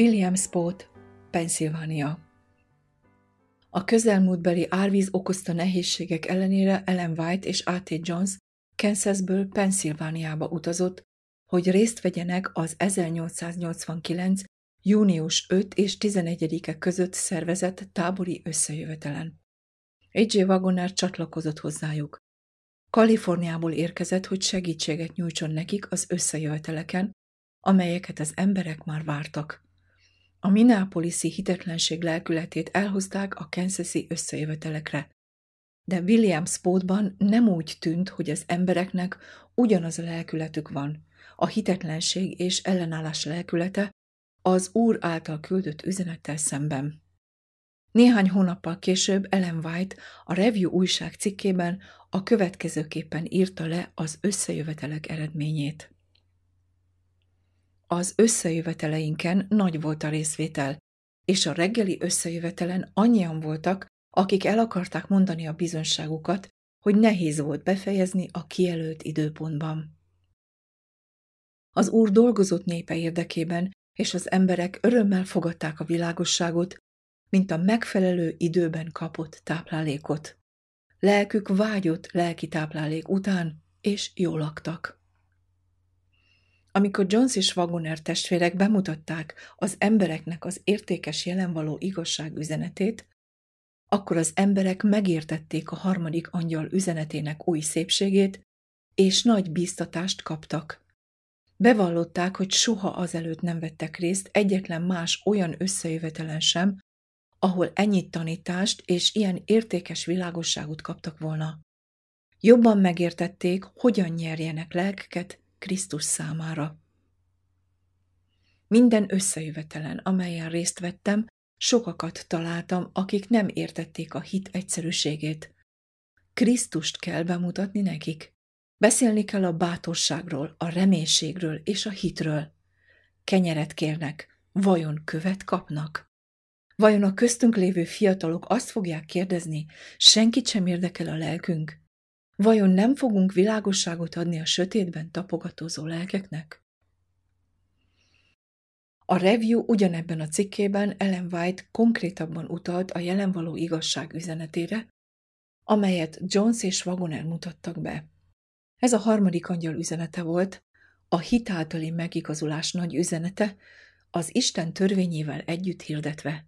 Williamsport, Pennsylvania. A közelmúltbeli árvíz okozta nehézségek ellenére Ellen White és A.T. Jones Kansasből Pennsylvániába utazott, hogy részt vegyenek az 1889. június 5 és 11-e között szervezett tábori összejövetelen. A.J. Wagoner csatlakozott hozzájuk. Kaliforniából érkezett, hogy segítséget nyújtson nekik az összejöveteleken, amelyeket az emberek már vártak. A Minneapolis-i hitetlenség lelkületét elhozták a Kansasi összejövetelekre. De William Spotban nem úgy tűnt, hogy az embereknek ugyanaz a lelkületük van. A hitetlenség és ellenállás lelkülete az Úr által küldött üzenettel szemben. Néhány hónappal később Ellen White a Review újság cikkében a következőképpen írta le az összejövetelek eredményét. Az összejöveteleinken nagy volt a részvétel, és a reggeli összejövetelen annyian voltak, akik el akarták mondani a bizonságukat, hogy nehéz volt befejezni a kijelölt időpontban. Az Úr dolgozott népe érdekében, és az emberek örömmel fogadták a világosságot, mint a megfelelő időben kapott táplálékot. Lelkük vágyott lelki táplálék után, és jól laktak. Amikor Jones és Wagoner testvérek bemutatták az embereknek az értékes jelenvaló igazság üzenetét, akkor az emberek megértették a harmadik angyal üzenetének új szépségét, és nagy bíztatást kaptak. Bevallották, hogy soha azelőtt nem vettek részt egyetlen más olyan összejövetelen sem, ahol ennyit tanítást és ilyen értékes világosságot kaptak volna. Jobban megértették, hogyan nyerjenek lelkeket Krisztus számára. Minden összejövetelen, amelyen részt vettem, sokakat találtam, akik nem értették a hit egyszerűségét. Krisztust kell bemutatni nekik. Beszélni kell a bátorságról, a reménységről és a hitről. Kenyeret kérnek, vajon követ kapnak? Vajon a köztünk lévő fiatalok azt fogják kérdezni, senkit sem érdekel a lelkünk? Vajon nem fogunk világosságot adni a sötétben tapogatózó lelkeknek? A review ugyanebben a cikkében Ellen White konkrétabban utalt a jelenvaló igazság üzenetére, amelyet Jones és Wagoner mutattak be. Ez a harmadik angyal üzenete volt, a hitáltali megigazulás nagy üzenete, az Isten törvényével együtt hirdetve.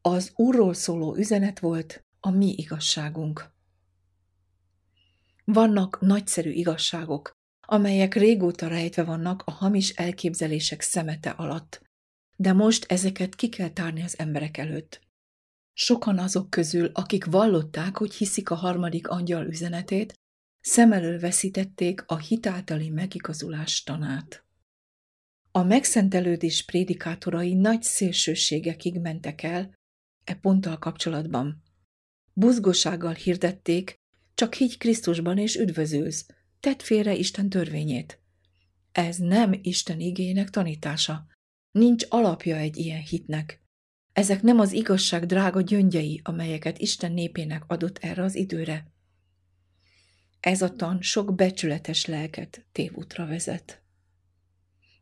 Az Úrról szóló üzenet volt a mi igazságunk. Vannak nagyszerű igazságok, amelyek régóta rejtve vannak a hamis elképzelések szemete alatt, de most ezeket ki kell tárni az emberek előtt. Sokan azok közül, akik vallották, hogy hiszik a harmadik angyal üzenetét, szem elől veszítették a hitáltali megigazulás tanát. A megszentelődés prédikátorai nagy szélsőségekig mentek el e ponttal kapcsolatban. Buzgósággal hirdették, csak higgy Krisztusban és üdvözülsz, tedd félre Isten törvényét. Ez nem Isten igének tanítása. Nincs alapja egy ilyen hitnek. Ezek nem az igazság drága gyöngyei, amelyeket Isten népének adott erre az időre. Ez a tan sok becsületes lelket tévútra vezet.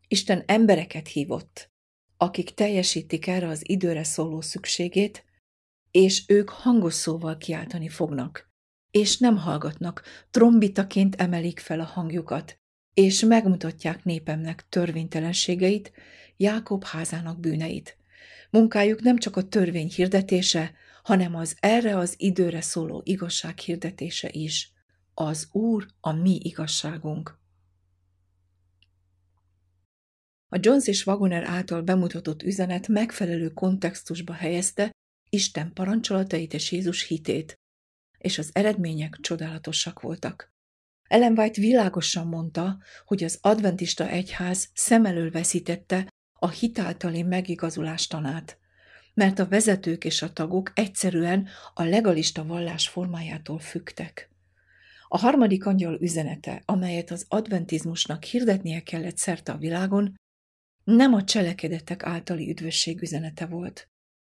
Isten embereket hívott, akik teljesítik erre az időre szóló szükségét, és ők hangos szóval kiáltani fognak és nem hallgatnak, trombitaként emelik fel a hangjukat, és megmutatják népemnek törvénytelenségeit, Jákob házának bűneit. Munkájuk nem csak a törvény hirdetése, hanem az erre az időre szóló igazság hirdetése is. Az Úr a mi igazságunk. A Jones és Wagoner által bemutatott üzenet megfelelő kontextusba helyezte Isten parancsolatait és Jézus hitét, és az eredmények csodálatosak voltak. Ellen White világosan mondta, hogy az adventista egyház szem elől veszítette a hitáltali megigazulás tanát, mert a vezetők és a tagok egyszerűen a legalista vallás formájától fügtek. A harmadik angyal üzenete, amelyet az adventizmusnak hirdetnie kellett szerte a világon, nem a cselekedetek általi üdvösség üzenete volt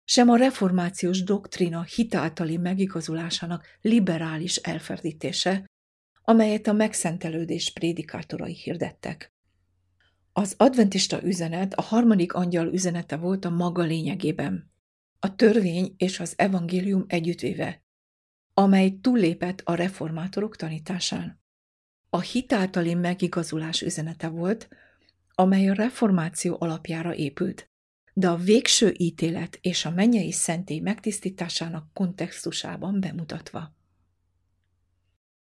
sem a reformációs doktrina hitáltali megigazulásának liberális elferdítése, amelyet a megszentelődés prédikátorai hirdettek. Az adventista üzenet a harmadik angyal üzenete volt a maga lényegében. A törvény és az evangélium együttvéve, amely túllépett a reformátorok tanításán. A hitáltali megigazulás üzenete volt, amely a reformáció alapjára épült, de a végső ítélet és a mennyei szentély megtisztításának kontextusában bemutatva.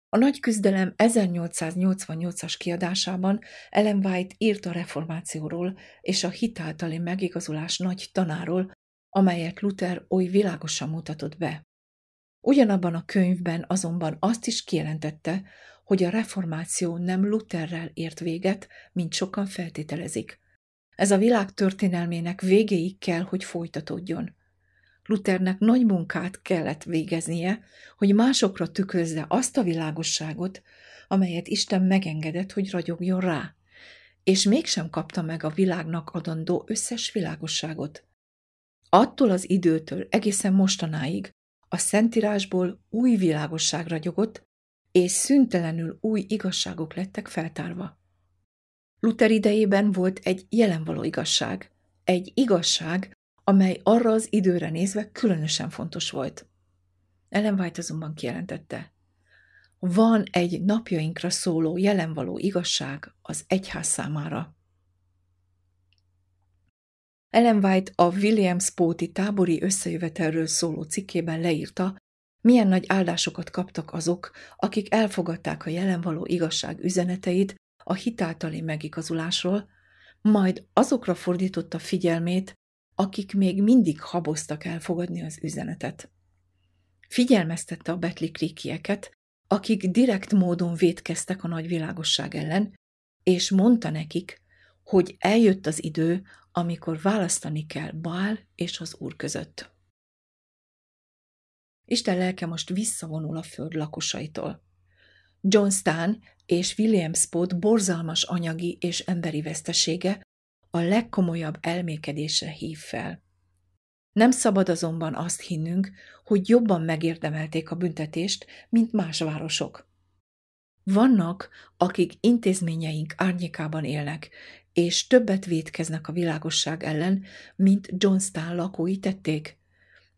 A Nagy Küzdelem 1888-as kiadásában Ellen White írt a reformációról és a hitáltali megigazulás nagy tanáról, amelyet Luther oly világosan mutatott be. Ugyanabban a könyvben azonban azt is kijelentette, hogy a reformáció nem Lutherrel ért véget, mint sokan feltételezik. Ez a világ történelmének végéig kell, hogy folytatódjon. Luthernek nagy munkát kellett végeznie, hogy másokra tükrözze azt a világosságot, amelyet Isten megengedett, hogy ragyogjon rá, és mégsem kapta meg a világnak adandó összes világosságot. Attól az időtől egészen mostanáig a Szentírásból új világosság ragyogott, és szüntelenül új igazságok lettek feltárva. Luther idejében volt egy jelenvaló igazság, egy igazság, amely arra az időre nézve különösen fontos volt. Ellen White azonban kijelentette, van egy napjainkra szóló jelenvaló igazság az egyház számára. Ellen White a William Spóti tábori összejövetelről szóló cikkében leírta, milyen nagy áldásokat kaptak azok, akik elfogadták a jelenvaló igazság üzeneteit a hitáltali megigazulásról, majd azokra fordította figyelmét, akik még mindig haboztak elfogadni az üzenetet. Figyelmeztette a betlikrikieket, akik direkt módon védkeztek a nagy világosság ellen, és mondta nekik, hogy eljött az idő, amikor választani kell Bál és az Úr között. Isten lelke most visszavonul a föld lakosaitól. John Stan és William Spot borzalmas anyagi és emberi vesztesége a legkomolyabb elmékedésre hív fel. Nem szabad azonban azt hinnünk, hogy jobban megérdemelték a büntetést, mint más városok. Vannak, akik intézményeink árnyékában élnek, és többet védkeznek a világosság ellen, mint Johnston lakói tették,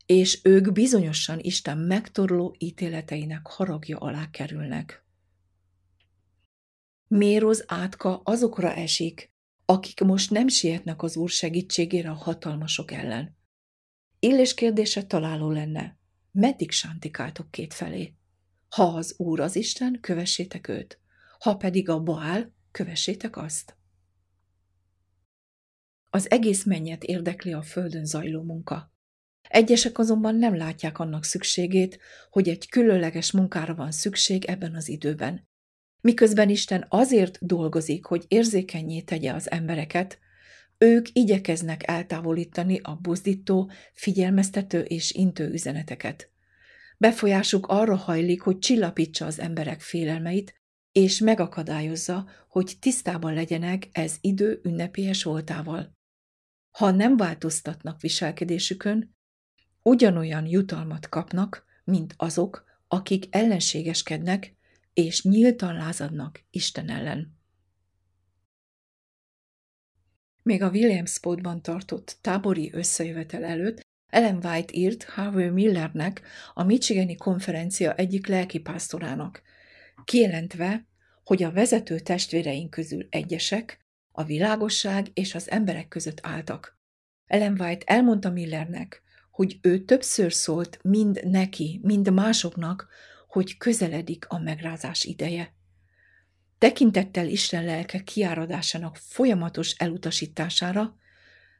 és ők bizonyosan Isten megtorló ítéleteinek haragja alá kerülnek. Méroz átka azokra esik, akik most nem sietnek az Úr segítségére a hatalmasok ellen. Illés kérdése találó lenne, meddig sántikáltok két felé? Ha az Úr az Isten, kövessétek őt, ha pedig a Baál, kövessétek azt. Az egész mennyet érdekli a földön zajló munka. Egyesek azonban nem látják annak szükségét, hogy egy különleges munkára van szükség ebben az időben. Miközben Isten azért dolgozik, hogy érzékenyé tegye az embereket, ők igyekeznek eltávolítani a buzdító, figyelmeztető és intő üzeneteket. Befolyásuk arra hajlik, hogy csillapítsa az emberek félelmeit, és megakadályozza, hogy tisztában legyenek ez idő ünnepélyes voltával. Ha nem változtatnak viselkedésükön, ugyanolyan jutalmat kapnak, mint azok, akik ellenségeskednek és nyíltan lázadnak Isten ellen. Még a Williamspotban tartott tábori összejövetel előtt Ellen White írt Harvey Millernek, a Michigani konferencia egyik lelkipásztorának, kijelentve, hogy a vezető testvéreink közül egyesek a világosság és az emberek között álltak. Ellen White elmondta Millernek, hogy ő többször szólt mind neki, mind másoknak, hogy közeledik a megrázás ideje. Tekintettel Isten lelke kiáradásának folyamatos elutasítására,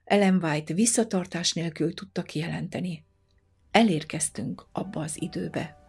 Ellen White visszatartás nélkül tudta kijelenteni. Elérkeztünk abba az időbe.